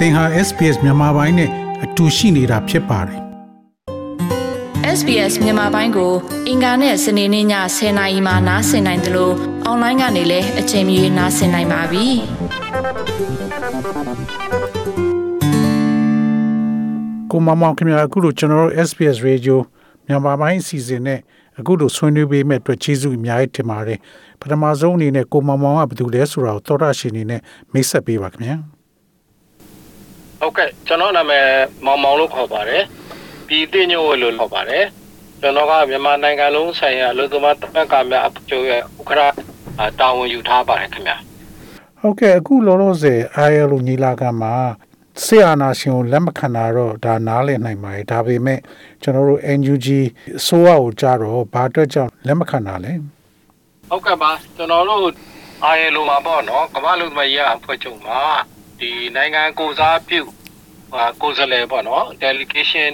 သင်ဟာ SPS မြန်မာပိုင်းနဲ့အတူရှိနေတာဖြစ်ပါတယ် SBS မြန်မာပိုင်းကို အင်ကာနဲ့စနေနေ့ည10:00နာရီမှနားဆင်နိုင်တယ်လို့အွန်လိုင်းကနေလည်းအချိန်မီနားဆင်နိုင်ပါပြီ။ကိုမမောင်ခင်ဗျာအခုလိုကျွန်တော်တို့ SBS Radio မြန်မာပိုင်းအစီအစဉ်နဲ့အခုလိုဆွေးနွေးပေးမဲ့အတွက်ကျေးဇူးအများကြီးတင်ပါတယ်။ပထမဆုံးအနေနဲ့ကိုမမောင်ကဘယ်သူလဲဆိုတာကိုသောတာရှင်အနေနဲ့မိတ်ဆက်ပေးပါခင်ဗျာ။ ဟုတ်ကဲ့ကျွန်တော်နာမည်မောင်မောင်လို့ခေါ်ပါတယ်ပြည်သိညိုဝလို့ခေါ်ပါတယ်ကျွန်တော်ကမြန်မာနိုင်ငံလုံးဆိုင်ရာလူသမားတပတ်ကများအကျိုးရဲ့ဥက္ကရာတာဝန်ယူထားပါတယ်ခင်ဗျာဟုတ်ကဲ့အခုလောလောဆယ် ILO ညီလာခံမှာဆီယနာရှင်ကိုလက်မခံတာတော့ဒါနားလည်နိုင်ပါတယ်ဒါပေမဲ့ကျွန်တော်တို့ NUG အစိုးရကိုကြတော့ဘာအတွက်ကြောင့်လက်မခံတာလဲဟုတ်ကဲ့ပါကျွန်တော်တို့ ILO မှာပေါ့နော်ကမ္ဘာ့လူသမားရေးအဖွဲ့ချုပ်မှာ ဒီနိုင်ငံကိုစားပြုကိုယ်စားလှယ်ပေါ့နော် delegation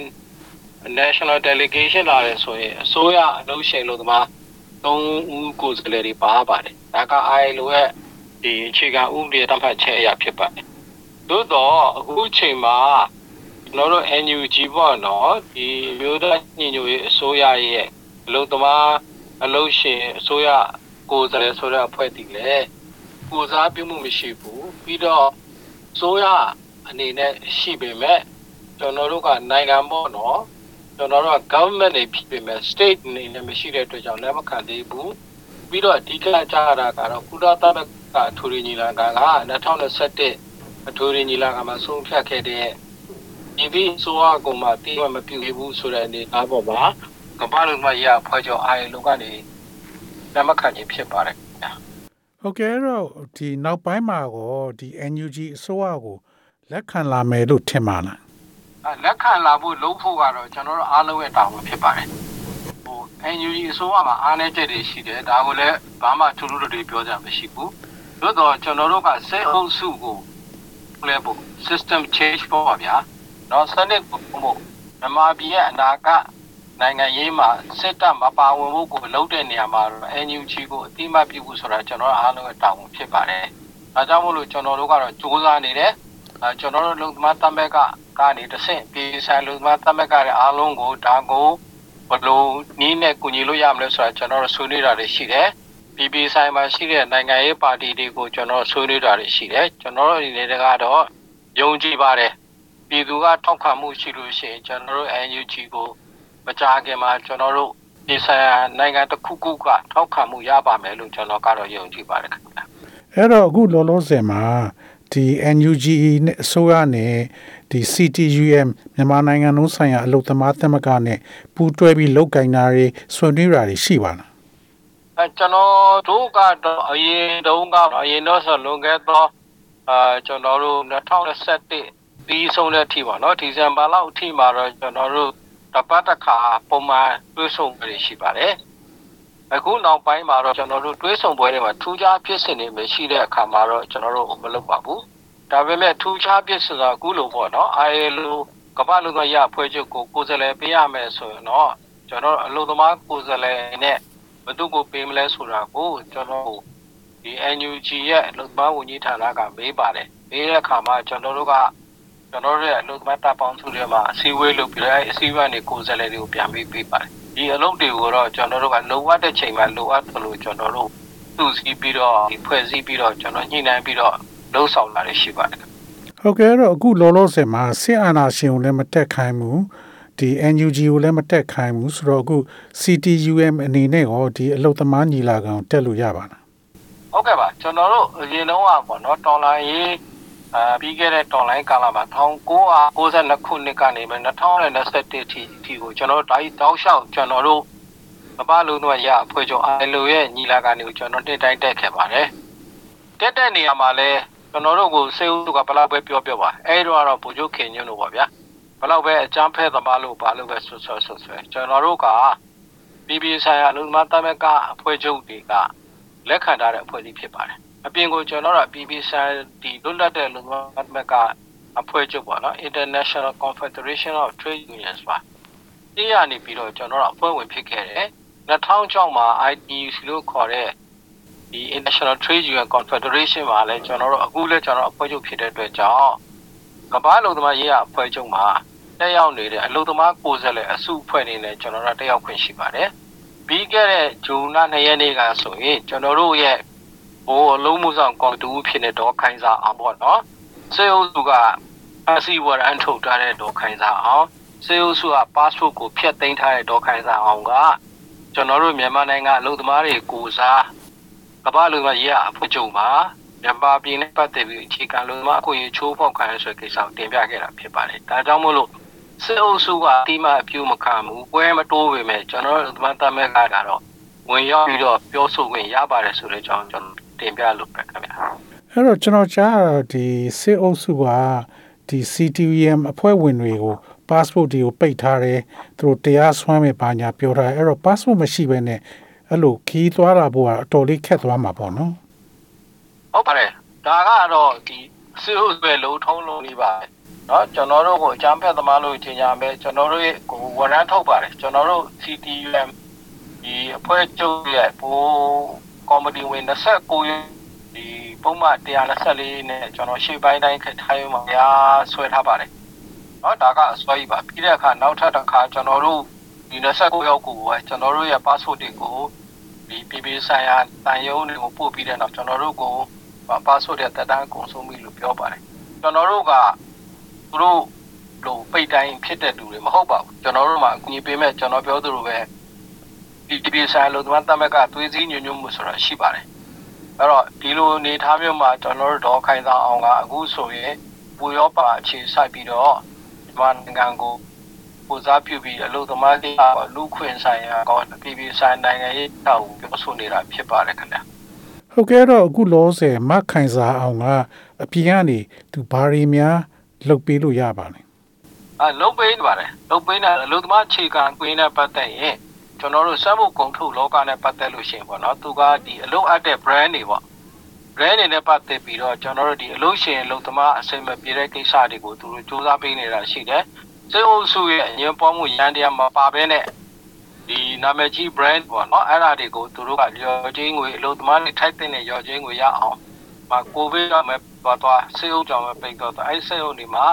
national delegation လာတယ်ဆိုရင်အစိုးရအလုပ်ရှင်လို့သမား၃ဦးကိုယ်စားလှယ်တွေပါပါတယ်ဒါက ILO ရဲ့ဒီအခြေခံဥပဒေတတ်မှတ်ချက်အရာဖြစ်ပါတယ်သို့တော့အခုချိန်မှာကျွန်တော်တို့ NUG ပေါ့နော်ဒီမျိုးသားညီညွတ်ရေးအစိုးရရဲ့အလုပ်သမားအလုပ်ရှင်အစိုးရကိုယ်စားလှယ်ဆိုတဲ့အဖွဲ့တည်လေကိုစားပြုမှုမရှိဘူးပြီးတော့ စိုးရအနေနဲ့ရှိပေမဲ့ကျွန်တော်တို့ကနိုင်ငံပေါ့နော်ကျွန်တော်တို့က government တွေဖြစ်ပေမဲ့ state အနေနဲ့မရှိတဲ့အတွက်ကြောင့်လက်မခံသေးဘူးပြီးတော့အဓိကကြားရတာကတော့ကုလသမဂ္ဂအထူးညီလာခံက2021အထူးညီလာခံမှာဆုံးဖြတ်ခဲ့တဲ့ဒီဒီဆိုအကူမှာတိမမပြုဘူးဆိုတဲ့အနေအပေါ်မှာကမ္ဘာလုံးမှာရဖွဲ့ကျော်အားလုံးကနေလက်မခံခြင်းဖြစ်ပါတယ် ဟုတ်ကဲ့တော့ဒီနောက်ပိုင်းမှာကောဒီ NUG အစိုးရကိုလက်ခံလာမယ်လို့ထင်ပါလားလက်ခံလာဖို့လုပ်ဖို့ကတော့ကျွန်တော်တို့အားလုံးရဲ့တာဝန်ဖြစ်ပါတယ်ဟို NUG အစိုးရမှာအားနည်းချက်တွေရှိတယ်ဒါကိုလည်းဘာမှထူးထူးတွေပြောကြမရှိဘူးသို့တော့ကျွန်တော်တို့ကစိတ်အုပ်စုကိုလည်းဖို့ system change ပေါ့ပါဗျာတော့စနစ်ကိုပို့မြန်မာပြည်ရဲ့အနာဂတ် နိုင်ငံရေးမှာစစ်တပ်မပါဝင်ဖို့ကိုလုပ်တဲ့နေရာမှာ NUG ကိုအတိမတ်ပြုဖို့ဆိုတာကျွန်တော်အားလုံးရဲ့တာဝန်ဖြစ်ပါတယ်။ဒါကြောင့်မို့လို့ကျွန်တော်တို့ကတော့စူးစမ်းနေတယ်။အဲကျွန်တော်တို့လုံသမားတမက်ကကနေတဆင့်ပြည်ဆိုင်လုံသမားတမက်ကရဲ့အားလုံးကိုဒါကိုဘလို့နီးနဲ့ကူညီလို့ရမလဲဆိုတာကျွန်တော်တို့ဆွေးနွေးတာတွေရှိတယ်။ပြည်ပြည်ဆိုင်မှာရှိတဲ့နိုင်ငံရေးပါတီတွေကိုကျွန်တော်ဆွေးနွေးတာတွေရှိတယ်။ကျွန်တော်တို့အနေနဲ့ကတော့ယုံကြည်ပါတယ်။ပြည်သူကထောက်ခံမှုရှိလို့ရှိရင်ကျွန်တော်တို့ NUG ကို မကြာခင်မှာကျွန်တော်တို့ဒီဆိုင်ရာနိုင်ငံတစ်ခုခုကထောက်ခံမှုရပါမယ်လို့ကျွန်တော်ကတော့ယုံကြည်ပါတယ်ခင်ဗျာအဲ့တော့အခုလောလောဆယ်မှာဒီ NUG နဲ့အစိုးရနဲ့ဒီ CTUM မြန်မာနိုင်ငံလုံးဆိုင်ရာအလုပ်သမားသမဂ္ဂနဲ့ပူးတွဲပြီးလုပ်ကိုင်တာတွေဆွေးနွေးတာတွေရှိပါလားအဲကျွန်တော်တို့ကတော့အရင်တုန်းကအရင်တော့ဆိုလွန်ခဲ့သောအာကျွန်တော်တို့2021ပြီးဆုံးတဲ့အထိပါနော်ဒီဇင်ဘာလအထိမှာတော့ကျွန်တော်တို့ တပတ်တစ်ခါပုံမှန်တွေးဆုံပွဲရှိပါတယ်အခုနောက်ပိုင်းမှာတော့ကျွန်တော်တို့တွေးဆုံပွဲတွေမှာထူးခြားဖြစ်စဉ်တွေမရှိတဲ့အခါမှာတော့ကျွန်တော်တို့မလုပ်ပါဘူးဒါပေမဲ့ထူးခြားဖြစ်စဉ်ကအခုလိုပေါ့နော် ILO ကမ္ဘာလူငယ်ရအဖွဲ့ချုပ်ကိုကိုယ်စားလှယ်ပေးရမယ်ဆိုရင်တော့ကျွန်တော်အလုပ်သမားကိုယ်စားလှယ်နဲ့ဘယ်သူကိုပေးမလဲဆိုတာကိုကျွန်တော်ဒီ NUG ရဲ့အလုပ်သမားဝန်ကြီးဌာနကမေးပါတယ်မေးတဲ့အခါမှာကျွန်တော်တို့က ကျွန်တော်တို့ရဲ့အလုပ်သမားတပ်ပေါင်းစုတွေမှာအစည်းအဝေးလုပ်ပြီးတော့အစည်းအဝေးတွေကိုယ်စားလှယ်တွေကိုပြန်ပေးပေးပါတယ်ဒီအလုပ်တွေကိုတော့ကျွန်တော်တို့ကလိုအပ်တဲ့ချိန်မှာလိုအပ်သလိုကျွန်တော်တို့သူ့စည်းပြီးတော့ဒီဖွဲ့စည်းပြီးတော့ကျွန်တော်ညှိနှိုင်းပြီးတော့လှုပ်ဆောင်လာရရှိပါတယ်ဟုတ်ကဲ့တော့အခုလောလောဆယ်မှာစစ်အာဏာရှင်ကိုလည်းမတက်ခိုင်းဘူးဒီ NUG ကိုလည်းမတက်ခိုင်းဘူးဆိုတော့အခု CTUM အနေနဲ့ရောဒီအလုတ်သမားညီလာခံတက်လို့ရပါလားဟုတ်ကဲ့ပါကျွန်တော်တို့အရင်တော့ပေါ့နော်တော်လိုင်းရေး အာပြီးခဲ့တဲ့ online ကာလမှာ1992ခုနှစ်ကနေ2021အထိအထိကိုကျွန်တော်တို့ဒါကြီးတောက်လျှောက်ကျွန်တော်တို့မပလုံးတော့ရအဖွဲ့ချုပ် ILO ရဲ့ညီလာခံတွေကိုကျွန်တော်နှစ်တိုင်းတက်ခဲ့ပါတယ်တက်တဲ့နေရာမှာလဲကျွန်တော်တို့ကိုစေဦးကဘလောက်ပဲပြောပြောပါအဲ့တော့ကတော့ဘူချုပ်ခင်ညွန်းလို့ပါဗျာဘလောက်ပဲအကြမ်းဖက်သမားလို့ဘာလို့ပဲဆွဆွဆွဆွကျွန်တော်တို့ကပြည်ပြည်ဆိုင်ရာလူမသမက်ကအဖွဲ့ချုပ်တွေကလက်ခံထားတဲ့အဖွဲ့အစည်းဖြစ်ပါတယ် အပြင်ကိုကျွန်တော်တို့ BBC ဒီလွတ်လပ်တဲ့လူမတ်ကအဖွဲ့ချုပ်ပေါ့နော် International Confederation of Trade Unions ပါဒီရနေပြီးတော့ကျွန်တော်တို့အဖွဲ့ဝင်ဖြစ်ခဲ့တယ်2006မှာ ITUC လို့ခေါ်တဲ့ဒီ International Trade Union Confederation မှာလည်းကျွန်တော်တို့အခုလည်းကျွန်တော်အဖွဲ့ချုပ်ဖြစ်တဲ့အတွက်ကြောင့်ကမ္ဘာလုံသမားရေးရအဖွဲ့ချုပ်မှာတက်ရောက်နေတဲ့အလုံသမားကိုယ်စားလှယ်အစုအဖွဲ့နေနဲ့ကျွန်တော်တို့တက်ရောက်ခွင့်ရှိပါတယ်ပြီးခဲ့တဲ့ဂျူလ2ရက်နေ့ကဆိုရင်ကျွန်တော်တို့ရဲ့ ဟိုအလုံးမှုဆောင်ကော်တူဖြစ်နေတော့ခိုင်းစားအောင်ပေါ့နော်စေအုပ်စုကအစီဝရန်ထုတ်ထားတဲ့တော့ခိုင်းစားအောင်စေအုပ်စုက passport ကိုဖျက်သိမ်းထားတဲ့တော့ခိုင်းစားအောင်ကကျွန်တော်တို့မြန်မာနိုင်ငံအလုပ်သမားတွေကိုစားကမ္ဘာလူမျိုးရေးအဖို့ချုပ်မှာမြန်မာပြည်နဲ့ပတ်သက်ပြီးအခြေခံလူသမားအခွင့်အရေးချိုးဖောက်ခံရဆိုတဲ့ကိစ္စကိုတင်ပြခဲ့တာဖြစ်ပါတယ်။ဒါကြောင့်မို့လို့စစ်အုပ်စုကအတိမအပြုမခံဘူးပွဲမတိုးပေမဲ့ကျွန်တော်တို့သမတ်တမဲကကတော့ဝင်ရောက်ပြီးတော့ပြောဆိုခွင့်ရပါတယ်ဆိုတဲ့အကြောင်းကျွန်တော် တင်ပြလိုပဲခင်ဗျာအဲ့တော့ကျွန်တော်ကြားတာဒီစစ်အုပ်စုကဒီ CTUM အဖွဲ့ဝင်တွေကို passport တွေကိုပိတ်ထားတယ်သူတို့တရားစွမ်းမယ်ပါညာပြောထားတယ်အဲ့တော့ passport မရှိဘဲနဲ့အဲ့လိုခီးသွားတာပေါ့ကအတော်လေးခက်သွားမှာပေါ့နော်ဟုတ်ပါတယ်ဒါကတော့ဒီစစ်အုပ်စုရဲ့လုံထုံးလုံးလေးပါပဲနော်ကျွန်တော်တို့ကိုအကြမ်းဖက်သမားလို့ကြီးညာမယ်ကျွန်တော်တို့ရဲ့ကိုဝန်ထမ်းထုတ်ပါတယ်ကျွန်တော်တို့ CTUM ဒီအဖွဲ့ချုပ်ရဲ့ပို ကော်မတီဝင်29ရက်ဒီပုံမှန်124နဲ့ကျွန်တော်ရှေ့ပိုင်းတိုင်းခထိုင်းမှာရာဆွဲထားပါတယ်เนาะဒါကအစွဲကြီးပါပြီးတဲ့အခါနောက်ထပ်တစ်ခါကျွန်တော်တို့ဒီ29ရောက်ကိုပဲကျွန်တော်တို့ရဲ့ passport တွေကိုဒီပြည်ပြည်ဆိုင်ရာတန်ယုံတွေကိုပို့ပြီးတဲ့နောက်ကျွန်တော်တို့ကို passport ရဲ့တက်တန်းကုန်ဆုံးပြီလို့ပြောပါတယ်ကျွန်တော်တို့ကသူတို့လို့ပိတ်တိုင်းဖြစ်တဲ့လူတွေမဟုတ်ပါဘူးကျွန်တော်တို့မှအကူအညီပေးမဲ့ကျွန်တော်ပြောသလိုပဲ ဒီဒီပြည်ဆိုင်လို့ဒီမှာတမက်ကသွေးစည်းညွညွမှုဆိုတာရှိပါတယ်အဲ့တော့ဒီလိုအနေထားမျိုးမှာကျွန်တော်တို့တော့ခိုင်ဆောင်အောင်ကအခုဆိုရင်ဘူရောပါအခြေစိုက်ပြီးတော့ဒီမှာနိုင်ငံကိုပူစားပြုပြီးအလို့သမားတွေကလူခွင့်ဆိုင်ရာကောပြည်ပြည်ဆိုင်နိုင်ငံရေးတောက်ပြောဆိုနေတာဖြစ်ပါတယ်ခင်ဗျာဟုတ်ကဲ့တော့အခုလောဆယ်မခိုင်စားအောင်ကအပြင်ကနေသူဘာတွေများလုပ်ပေးလို့ရပါလဲအဲလုံပေးနေပါတယ်လုံပေးနေအလုပ်သမားခြေခံကွင်းနဲ့ပတ်သက်ရင် ကျွန်တော်တို့စမ်းဖို့ကုန်ထုတ်လောကနဲ့ပတ်သက်လို့ရှိရင်ပေါ့နော်သူကဒီအလုပ်အပ်တဲ့ brand တွေပေါ့ brand တွေနဲ့ပတ်သက်ပြီးတော့ကျွန်တော်တို့ဒီအလုပ်ရှင်အလုပ်သမားအစိမ့်မပြေတဲ့ကိစ္စတွေကိုသူတို့စူးစမ်းပေးနေတာရှိတယ်စေအုပ်စုရဲ့အငင်းပွားမှုရန်တရားမပါဘဲနဲ့ဒီနာမည်ကြီး brand ပေါ့နော်အဲ့ဒါတွေကိုသူတို့ကလျော်ချင်းငွေအလုပ်သမားတွေထိုက်တဲ့လျော်ချင်းငွေရအောင်မှာကိုဗစ်ကမဲ့သွားသွားစေအုပ်ကြောင့်ပဲပိတ်တော့အဲ့စေအုပ်တွေမှာ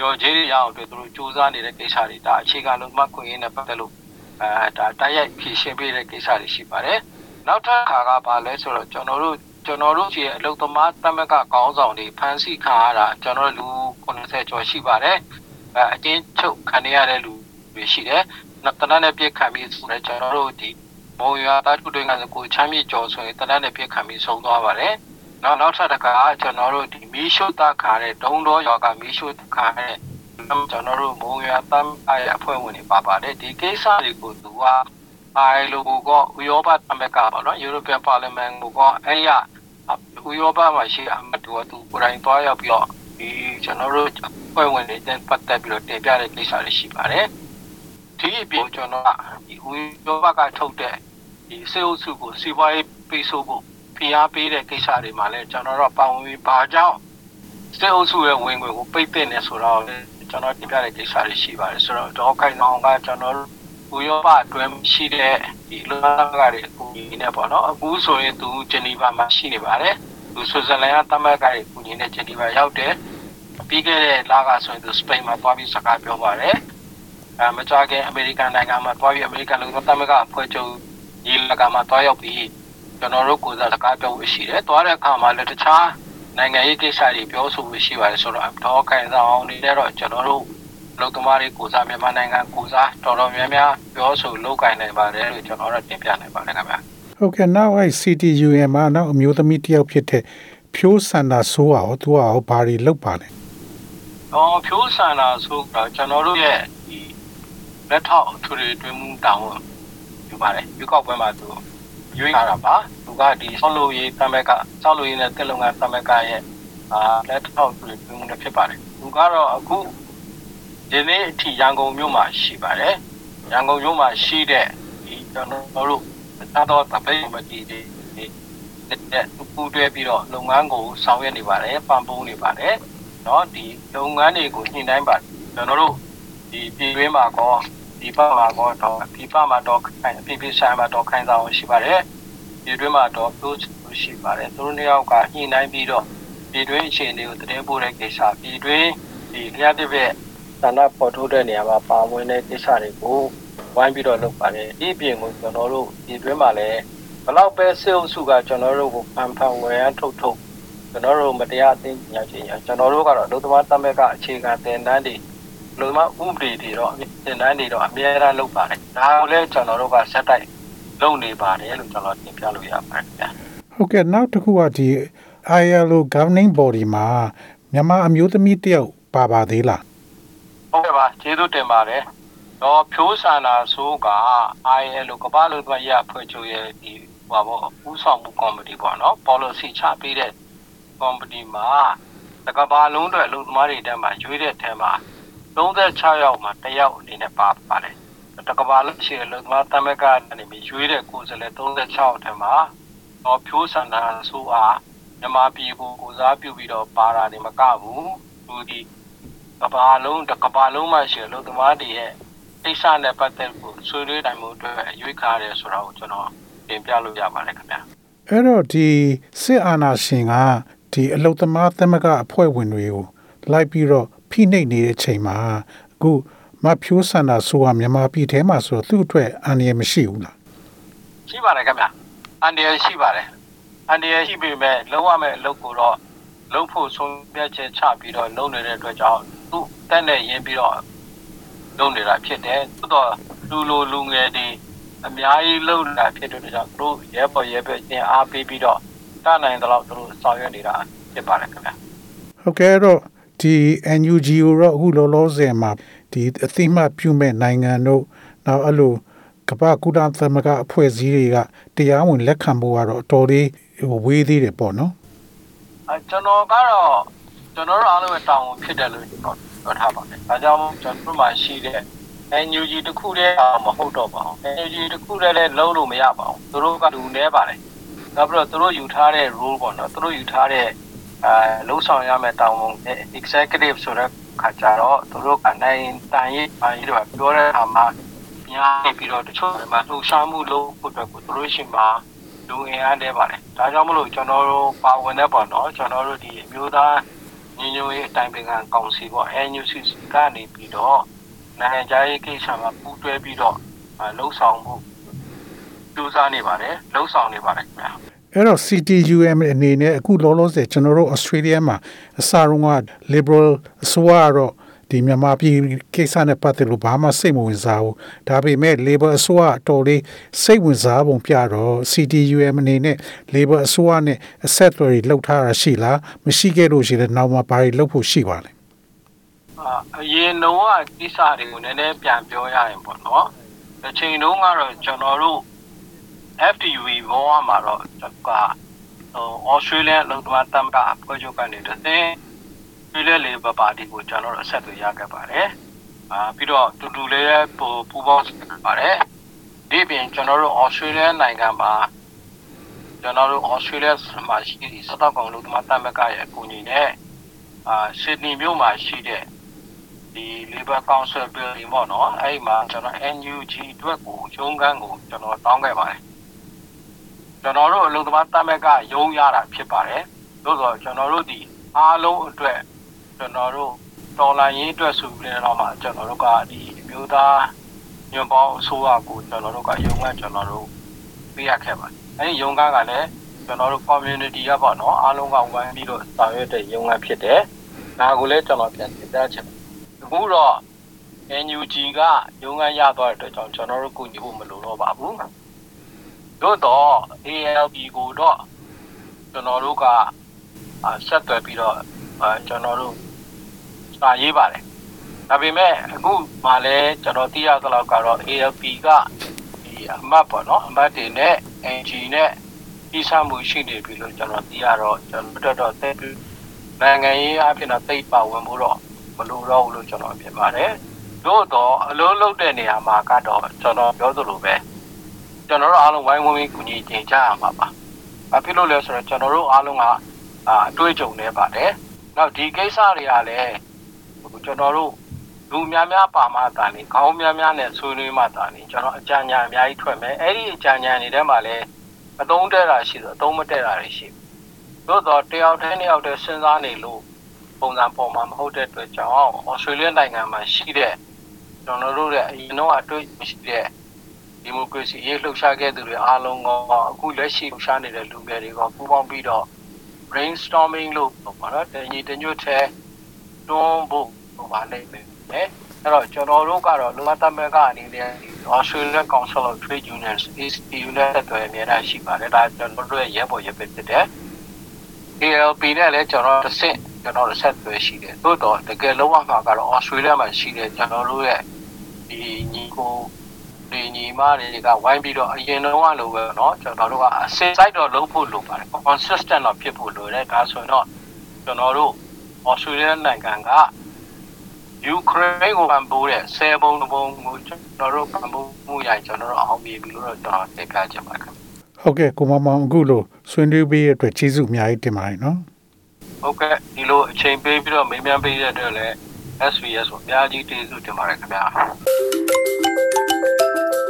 ရောဂျေးရအောင်အတွက်သူတို့စူးစမ်းနေတဲ့ကိစ္စတွေဒါအခြေခံလုံးမှခွင့်ရင်းနဲ့ပတ်သက်လို့ အဲဒါတိုက်ရိုက်ဖြည့်ရှင်းပေးတဲ့ကိစ္စတွေရှိပါတယ်။နောက်ထပ်ခါကဘာလဲဆိုတော့ကျွန်တော်တို့ကျွန်တော်တို့ရဲ့အလုသမားတမကကောင်းဆောင်တွေဖမ်းဆီးခံရတာကျွန်တော်တို့လူ90ကျော်ရှိပါတယ်။အဲအချင်းချုပ်ခံရတဲ့လူတွေရှိတယ်။နောက်တနက်နဲ့ပြည့်ခံပြီးဆိုတော့ကျွန်တော်တို့ဒီမော်ရွာတာထုတွင်ကကိုချမ်းမြေကျော်ဆိုရင်တနက်နဲ့ပြည့်ခံပြီးဆုံးသွားပါတယ်။နောက်နောက်ထပ်တစ်ခါကျွန်တော်တို့ဒီမီးရှို့တခါတဲ့ဒုံတော်ရွာကမီးရှို့တခါတဲ့ ကျွန်တော်တို့မုံရွာတမ်းအားရအဖွဲ့ဝင်တွေပါပါတယ်ဒီကိစ္စတွေကိုသူကအိုင်လိုကိုဥရောပသမဂ္ဂပေါ့နော် European Parliament ကိုကအဲ့ရဥရောပမှာရှိအမတ်တို့ကသူကိုယ်တိုင်သွားရောက်ပြီးတော့ဒီကျွန်တော်တို့အဖွဲ့ဝင်တွေတက်ပတ်သက်ပြီးတော့တင်ပြတဲ့ကိစ္စတွေရှိပါတယ်ဒီအပြင်ကျွန်တော်ကဒီဥရောပကထုတ်တဲ့ဒီစေအုပ်စုကိုစီးပွားရေးပေးဆိုဖို့ဖိအားပေးတဲ့ကိစ္စတွေမှာလည်းကျွန်တော်တို့ပါဝင်ပြီးဘာကြောင့်စစ်အုပ်စုရဲ့ဝင်ငွေကိုပိတ်ပင်နေဆိုတော့ ကျွန်တော်တင်ပြတဲ့ကိစ္စတွေရှိပါတယ်ဆိုတော့ဒေါခိုင်အောင်ကကျွန်တော်တို့ဥရောပအတွင်းရှိတဲ့ဒီလောကတွေအကူအညီနဲ့ပေါ့နော်အခုဆိုရင်သူဂျနီဗာမှာရှိနေပါတယ်သူဆွစ်ဇာလန်ကတမန်ကတွေအကူအညီနဲ့ဂျနီဗာရောက်တယ်ပြီးခဲ့တဲ့လကဆိုရင်သူစပိန်မှာသွားပြီးစကားပြောပါတယ်အဲမကြခင်အမေရိကန်နိုင်ငံမှာသွားပြီးအမေရိကန်လူမျိုးတမန်ကအဖွဲ့ချုပ်ညီလာခံမှာသွားရောက်ပြီးကျွန်တော်တို့ကိုယ်စားစကားပြောဖို့ရှိတယ်။သွားတဲ့အခါမှာလည်းတခြား နိုင်ငံရေးကိစ္စတွေပြောဆိုဖို့ရှိပါတယ်ဆိုတော့တော့ခိုင်ဆောင်အောင်နေတော့ကျွန်တော်တို့လုံသမားတွေကိုစားမြန်မာနိုင်ငံကိုစားတော်တော်များများပြောဆိုလုပ်ကင်နိုင်ပါတယ်လို့ကျွန်တော်တို့တင်ပြနိုင်ပါတယ်ခင်ဗျာဟုတ်ကဲ့နောက်အဲ့ CTUM မှာနောက်အမျိုးသမီးတစ်ယောက်ဖြစ်တဲ့ဖြိုးစန္ဒာဆိုးအောင်သူကဟောဘာတွေလုပ်ပါလဲ။အော်ဖြိုးဆန္ဒဆိုတော့ကျွန်တော်တို့ရဲ့ဒီလက်ထောက်အထွေထွေတွင်မှုတောင်းယူပါတယ်။ဒီကောက်ပွဲမှာသူ ရွေးလာတာပါ။သူကဒီဆောက်လုပ်ရေးတမက်ကဆောက်လုပ်ရေးနဲ့တက်လုပ်ငန်းတမက်ကရဲ့အာလက်ထောက်တွင်မှုလည်းဖြစ်ပါတယ်။သူကတော့အခုဒီနေ့အထိရန်ကုန်မြို့မှာရှိပါတယ်။ရန်ကုန်မြို့မှာရှိတဲ့ဒီကျွန်တော်တို့သာတော့တပိတ်မတီတွေတဲ့ပူတွဲပြီးတော့လုပ်ငန်းကိုဆောင်ရွက်နေပါတယ်ပံ့ပိုးနေပါတယ်เนาะဒီလုပ်ငန်းတွေကိုညှိနှိုင်းပါတယ်ကျွန်တော်တို့ဒီပြည်တွင်းမှာကော ဒီပမှာကောတော့ဒီပမှာတော့ခိုင်ပြည်ပြည်ဆိုင်မှာတော့ခိုင်ဆောင်ရှိပါတယ်ပြည်တွင်းမှာတော့တို့ရှိပါတယ်သူတို့နှစ်ယောက်ကညှိနှိုင်းပြီးတော့ပြည်တွင်းအခြေအနေကိုတည်င်းပို့တဲ့ကိစ္စပြည်တွင်းဒီလျှက်တစ်ပြက်သန္တာပေါ်ထုတ်တဲ့နေရာမှာပါဝင်တဲ့ကိစ္စတွေကိုဝိုင်းပြီးတော့လုပ်ပါတယ်ဒီအပြင်ကိုကျွန်တော်တို့ဒီတွင်းမှာလည်းဘလောက်ပဲစေအုပ်စုကကျွန်တော်တို့ကိုဖန်ဖန်ဝယ်ရန်ထုတ်ထုတ်ကျွန်တော်တို့မတရားအသိဉာဏ်ချင်းကျွန်တော်တို့ကတော့လူသမားတမက်ကအခြေခံသင်တန်းတွေ လူသမားဥပဒေတွေတော့သင်တန်းတွေတော့အများအားလုပ်ပါတယ်ဒါကိုလည်းကျွန်တော်တို့ကစက်တိုက်လုပ်နေပါတယ်လို့ကျွန်တော်တင်ပြလို့ရပါတယ်ဗျာဟုတ်ကဲ့နောက်တစ်ခုကဒီ ILO governing body မှာမြန်မာအမျိုးသမီးတယောက်ပါပါသေးလားဟုတ်ကဲ့ပါကျေးဇူးတင်ပါတယ်တော့ဖြိုးဆန္ဒဆိုးက ILO ကမ္ဘာ့လူ့အခွင့်အရေးအဖွဲ့ချုပ်ရဲ့ဒီဟပါပေါ့ဥဆောင်မှုကော်မတီပေါ့နော် policy ချပေးတဲ့ကော်မတီမှာတကဘာလုံးအတွက်လူသမားတွေတဲမှာရွေးတဲ့ထဲမှာ 36ယောက်မှာတစ်ယောက်အနေနဲ့ပါပါတယ်တကဘာလုံးရှိတဲ့လူသမားတမက်ကနေပြီးရွေးတဲ့ကိုယ်စားလှယ်36ထဲမှာတော့ဖြိုးဆန္ဒဆိုးအားမြန်မာပြည်ကိုကိုစားပြုပြီးတော့ပါတာနေမကဘူးသူဒီကဘာလုံးတစ်ကဘာလုံးမှရှိလို့သမားတွေရဲ့အိဆာနဲ့ပတ်သက်ဖို့ဆွေးနွေးနိုင်မှုအတွက်အရွေးခါရဲဆိုတာကိုကျွန်တော်တင်ပြလို့ရပါတယ်ခင်ဗျာအဲ့တော့ဒီစစ်အာဏာရှင်ကဒီအလုသမားသမဂ္ဂအဖွဲ့ဝင်တွေကိုလိုက်ပြီးတော့ ဖိနှိပ်နေတဲ့ချိန်မှာအခုမဖြိုးဆန္ဒဆိုကမြန်မာပြည်ထဲမှာဆိုတော့သူ့အတွက်အန္တရာယ်မရှိဘူးလားရှိပါတယ်ခင်ဗျာအန်ဒီရရှိပါတယ်အန်ဒီရရှိပေမဲ့လုံးဝမဲ့အလုပ်ကိုတော့လုံးဖို့ဆုံးဖြတ်ချက်ချပြီးတော့လုပ်နေတဲ့အတွက်ကြောင့်သူ့တက်နဲ့ရင်းပြီးတော့လုပ်နေတာဖြစ်တယ်သို့တော့လူလိုလူငယ်တွေအများကြီးလုပ်နေတာဖြစ်တဲ့အတွက်ကြောင့်သူတို့ရဲပေါ်ရဲပဲအင်အားပေးပြီးတော့တနိုင်တဲ့လောက်သူတို့ဆောင်ရွက်နေတာဖြစ်ပါတယ်ခင်ဗျာဟုတ်ကဲ့အဲ့တော့ ဒီ NUG ကိုတော့အခုလောလောဆယ်မှာဒီအသိမှတ်ပြုမဲ့နိုင်ငံတို့နောက်အဲ့လိုကမ္ဘာကုလသမဂ္ဂအဖွဲ့အစည်းတွေကတရားဝင်လက်ခံဖို့ကတော့အတော်လေးဟိုဝေးသေးတယ်ပေါ့နော်အဲကျွန်တော်ကတော့ကျွန်တော်တို့အားလုံးရဲ့တောင်းဝန်ဖြစ်တယ်လို့ကျွန်တော်ပြောထားပါတယ်။ဒါကြောင့်ကျွန်တော်တို့မှာရှိတဲ့ NUG တစ်ခုတည်းမဟုတ်တော့ပါဘူး။ NUG တစ်ခုတည်းလည်းလုံးလို့မရပါဘူး။သူတို့ကလူနေပါတယ်။နောက်ပြီးတော့သူတို့ယူထားတဲ့ role ပေါ့နော်။သူတို့ယူထားတဲ့ အဲလှုပ်ဆောင်ရမယ့်တောင်းဝန် executive ဆိုတဲ့ခါကြတော့သူတို့ကနိုင်တန်ရေးပါရေးတော့ပြောတဲ့အခါမှာညာနေပြီးတော့တချို့တွေမှာလှုပ်ရှားမှုလုပ်ဖို့အတွက်ကိုသူတို့ရှိမှာလူငယ်အားနေပါတယ်ဒါကြောင့်မလို့ကျွန်တော်တို့ပါဝင်တဲ့ပေါ့နော်ကျွန်တော်တို့ဒီအမျိုးသားညီညွတ်ရေးအတိုင်းပင်ခံကောင်စီပေါ့ NUCC ကနေပြီးတော့နိုင်ငံခြားရေးကိစ္စမှာပူးတွဲပြီးတော့လှုပ်ဆောင်မှုကြိုးစားနေပါတယ်လှုပ်ဆောင်နေပါတယ်ခင်ဗျာ အဲ့တော့ CTUM အနေနဲ့အခုလောလောဆယ်ကျွန်တော်တို့ Australia မှာအစတုန်းက liberal အစိုးရကတော့ဒီမြန်မာပြည်ကိစ္စနဲ့ပတ်သက်လို့ဘာမှစိတ်မဝင်စားဘူးဒါပေမဲ့ labor အစိုးရအတော်လေးစိတ်ဝင်စားပုံပြတော့ CTUM အနေနဲ့ labor အစိုးရနဲ့အဆက်အသွယ်တွေလှုပ်ထားတာရှိလားမရှိခဲ့လို့ရှိရင်နောက်မှဘာတွေလှုပ်ဖို့ရှိပါလဲအာအရင်တော့ကိစ္စတွေကိုနည်းနည်းပြန်ပြောရရင်ပေါ့နော်အချိန်တုန်းကတော့ကျွန်တော်တို့ FTV ဘောမှာတော့ကျွန်တော်ကဟို Australian လုံသွားတမ်ကအဖွဲ့ချုပ်ကနေတသိပြည်လဲလေပါပါတီကိုကျွန်တော်တို့အဆက်အသွယ်ရခဲ့ပါတယ်။အာပြီးတော့တူတူလေးပူပူပေါင်းဆက်ပါတယ်။ဒီပြင်ကျွန်တော်တို့ Australian နိုင်ငံမှာကျွန်တော်တို့ Australia မှာရှိတဲ့စတော့ကောင်လုံသွားတမ်ကရဲ့အကူအညီနဲ့အာ Sydney မြို့မှာရှိတဲ့ဒီ Labor Council building ပေါ့နော်အဲ့ဒီမှာကျွန်တော် NUG အတွက်ကိုရုံးခန်းကိုကျွန်တော်တောင်းခဲ့ပါတယ် ကျွန်တော်တို့အလုပ်သမားတမက်ကရုံးရတာဖြစ်ပါတယ်သို့တော့ကျွန်တော်တို့ဒီအားလုံးအတွက်ကျွန်တော်တို့တော်လိုင်းရေးအတွက်ဆိုပြီးတော့မှကျွန်တော်တို့ကဒီအမျိုးသားညွန်ပေါင်းအစိုးရကိုကျွန်တော်တို့ကရုံးခန်းကျွန်တော်တို့ပေးရခဲ့ပါတယ်အဲဒီရုံးခန်းကလည်းကျွန်တော်တို့ community ကပေါ့နော်အားလုံးကဝိုင်းပြီးတော့ဆောင်ရွက်တဲ့ရုံးခန်းဖြစ်တယ်ဒါကိုလည်းကျွန်တော်ပြန်တင်ပြချင်တယ်အခုတော့ NUG ကရုံးခန်းရသွားတဲ့အတွက်ကြောင့်ကျွန်တော်တို့ကူညီဖို့မလိုတော့ပါဘူး။ သို့တော့ ALB ကိုတော့ကျွန်တော်တို့ကအာဆက်သွယ်ပြီးတော့အာကျွန်တော်တို့စာရေးပါတယ်။ဒါပေမဲ့အခုမှလည်းကျွန်တော်သိရသလောက်ကတော့ ALB ကဒီအမတ်ပေါ့နော်အမတ်တွေနဲ့ NG နဲ့ပြည်ဆမှုရှိနေပြီလို့ကျွန်တော်သိရတော့ကျွန်တော်တော်တော်သိပြီးနိုင်ငံရေးအဖြစ်တော့သိပါဝင်ဖို့တော့မလိုတော့ဘူးလို့ကျွန်တော်မြင်ပါတယ်။သို့တော့အလုံးလုံးတဲ့နေရာမှာကတော့ကျွန်တော်ပြောသလိုပဲ ကျွန်တော်တို့အားလုံးဝိုင်းဝန်းပြီးကူညီတင်ကြရမှာပါ။ဘာဖြစ်လို့လဲဆိုတော့ကျွန်တော်တို့အားလုံးကအာအတွေ့အကြုံနေပါတယ်။နောက်ဒီကိစ္စတွေကလည်းကျွန်တော်တို့လူများများပါမှတာနေခေါင်းများများနဲ့ဆွေးနွေးမှတာနေကျွန်တော်အကြံဉာဏ်အများကြီးထွက်မယ်။အဲ့ဒီအကြံဉာဏ်တွေထဲမှာလည်းအသုံးတဲ့တာရှိတယ်အသုံးမတဲ့တာတွေရှိတယ်။သို့တော့တယောက်တည်းနှစ်ယောက်တည်းစဉ်းစားနေလို့ပုံစံပေါ်မှာမဟုတ်တဲ့အတွက်ကြောင့်ဩစတြေးလျနိုင်ငံမှာရှိတဲ့ကျွန်တော်တို့ရဲ့အရင်တော့အတွေ့ရှိတဲ့ ဒီမိုကရေစီရေးလှုပ်ရှားခဲ့သူတွေအားလုံးကအခုလက်ရှိလှုပ်ရှားနေတဲ့လူငယ်တွေကပူးပေါင်းပြီးတော့ brainstorming လို့ပေါ့နော်တညီတညွတ်ထဲတွန်းဖို့ဟိုပါလိမ့်မယ်အဲ့တော့ကျွန်တော်တို့ကတော့လူမသမက်ကအနေနဲ့ Australian Council of Trade Unions ACTU နဲ့တွေ့အများကြီးရှိပါတယ်ဒါကျွန်တော်တို့ရဲ့ရဲဘော်ရဲပဲဖြစ်တယ် ALP နဲ့လည်းကျွန်တော်တစ်ဆင့်ကျွန်တော်တို့ဆက်သွယ်ရှိတယ်သို့တော့တကယ်လုံးဝမှာကတော့ Australia မှာရှိတဲ့ကျွန်တော်တို့ရဲ့ဒီညီကို ဒီညီမတွေကဝိုင်းပြီးတော့အရင်တော့ကလိုပဲเนาะကျွန်တော်တို့ကအစစ် site တော့လုပ်ဖို့လိုပါတယ် consistent တော့ဖြစ်ဖို့လိုတယ်ဒါဆိုရင်တော့ကျွန်တော်တို့ Australia နိုင်ငံကယူကရိန်းကိုပံ့ပိုးတဲ့ဆယ်ပုံတစ်ပုံကိုကျွန်တော်တို့ပံ့ပိုးမှုရရင်ကျွန်တော်တို့အောင်မြင်ပြီလို့တော့ကျွန်တော်သိပြချင်ပါတယ် ဟုတ်ကဲ့ကိုမမောင်အခုလို့ဆွေးနွေးပေးရတဲ့အတွက်ကျေးဇူးအများကြီးတင်ပါတယ်နော် ဟုတ်ကဲ့ဒီလိုအချိန်ပေးပြီးတော့မေးမြန်းပေးတဲ့အတွက်လည်း SBS ကိုအများကြီးကျေးဇူးတင်ပါတယ်ခင်ဗျာ